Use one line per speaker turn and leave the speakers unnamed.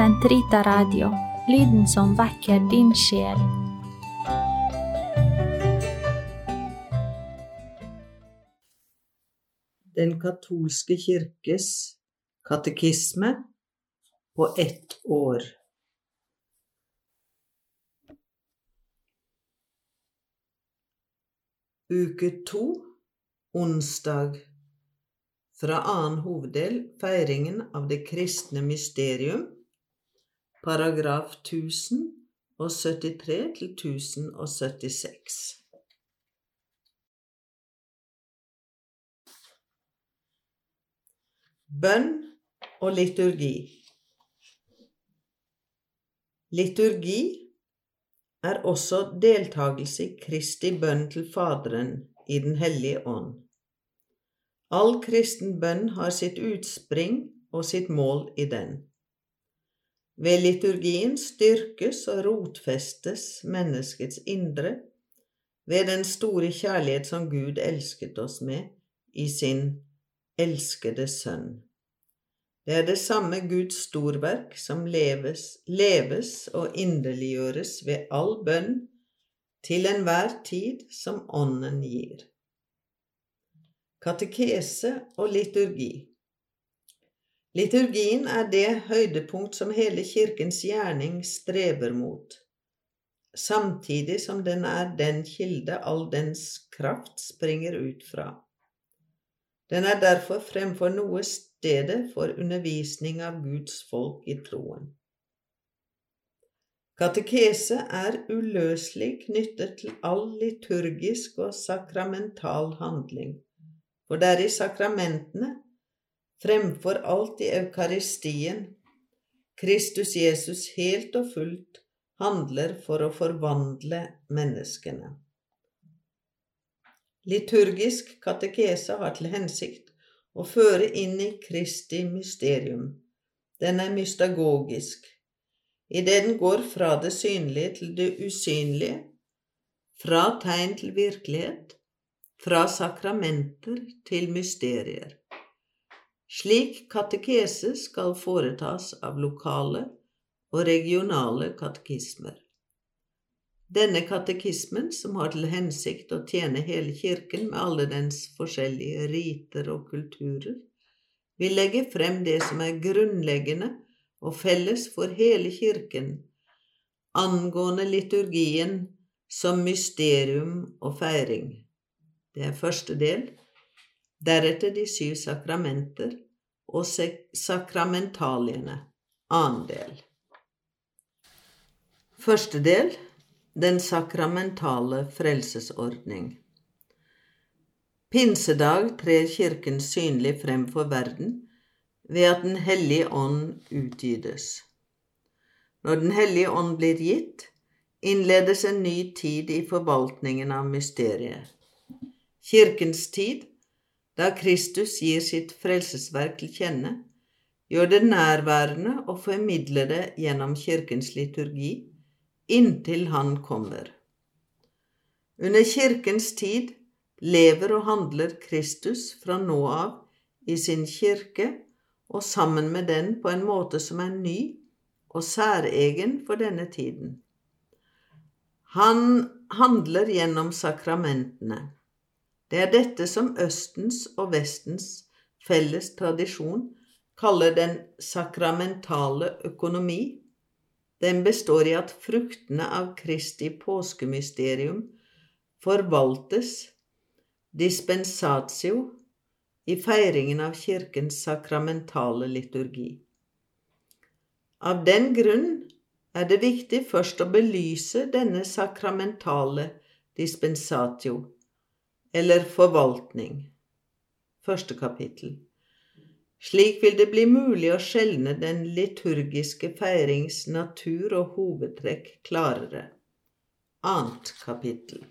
Sentrita Radio, lyden som vekker din sjel.
Den katolske kirkes katekisme på ett år. Uke to, onsdag. Fra annen hoveddel feiringen av det kristne mysterium, paragraf 1073 til 1076. Bønn og liturgi. Liturgi er også deltakelse i Kristi bønn til Faderen i Den hellige ånd. All kristen bønn har sitt utspring og sitt mål i den. Ved liturgien styrkes og rotfestes menneskets indre ved den store kjærlighet som Gud elsket oss med i sin elskede Sønn. Det er det samme Guds storverk som leves, leves og inderliggjøres ved all bønn til enhver tid som Ånden gir. Katekese og liturgi Liturgien er det høydepunkt som hele Kirkens gjerning strever mot, samtidig som den er den kilde all dens kraft springer ut fra. Den er derfor fremfor noe stedet for undervisning av Guds folk i troen. Katekese er uløselig knyttet til all liturgisk og sakramental handling, for det er i sakramentene, fremfor alt i Eukaristien, Kristus Jesus helt og fullt handler for å forvandle menneskene. Liturgisk katekese har til hensikt å føre inn i Kristi mysterium. Den er mystagogisk, idet den går fra det synlige til det usynlige, fra tegn til virkelighet, fra sakramenter til mysterier. Slik katekese skal foretas av lokale og regionale katekismer. Denne katekismen, som har til hensikt å tjene hele kirken med alle dens forskjellige riter og kulturer, vil legge frem det som er grunnleggende og felles for hele kirken angående liturgien som mysterium og feiring. Det er første del, deretter de syv sakramenter og sakramentaliene, annen del. Første del den sakramentale frelsesordning. Pinsedag trer Kirken synlig frem for verden ved at Den hellige ånd utgytes. Når Den hellige ånd blir gitt, innledes en ny tid i forvaltningen av mysteriet. Kirkens tid, da Kristus gir sitt frelsesverk til kjenne, gjør det nærværende og formidler det gjennom Kirkens liturgi inntil han kommer. Under kirkens tid lever og handler Kristus fra nå av i sin kirke og sammen med den på en måte som er ny og særegen for denne tiden. Han handler gjennom sakramentene. Det er dette som Østens og Vestens felles tradisjon kaller den sakramentale økonomi, den består i at fruktene av Kristi påskemysterium forvaltes dispensatio i feiringen av Kirkens sakramentale liturgi. Av den grunn er det viktig først å belyse denne sakramentale dispensatio, eller forvaltning. Første kapittel. Slik vil det bli mulig å skjelne den liturgiske feirings natur og hovedtrekk klarere. Annet kapittel.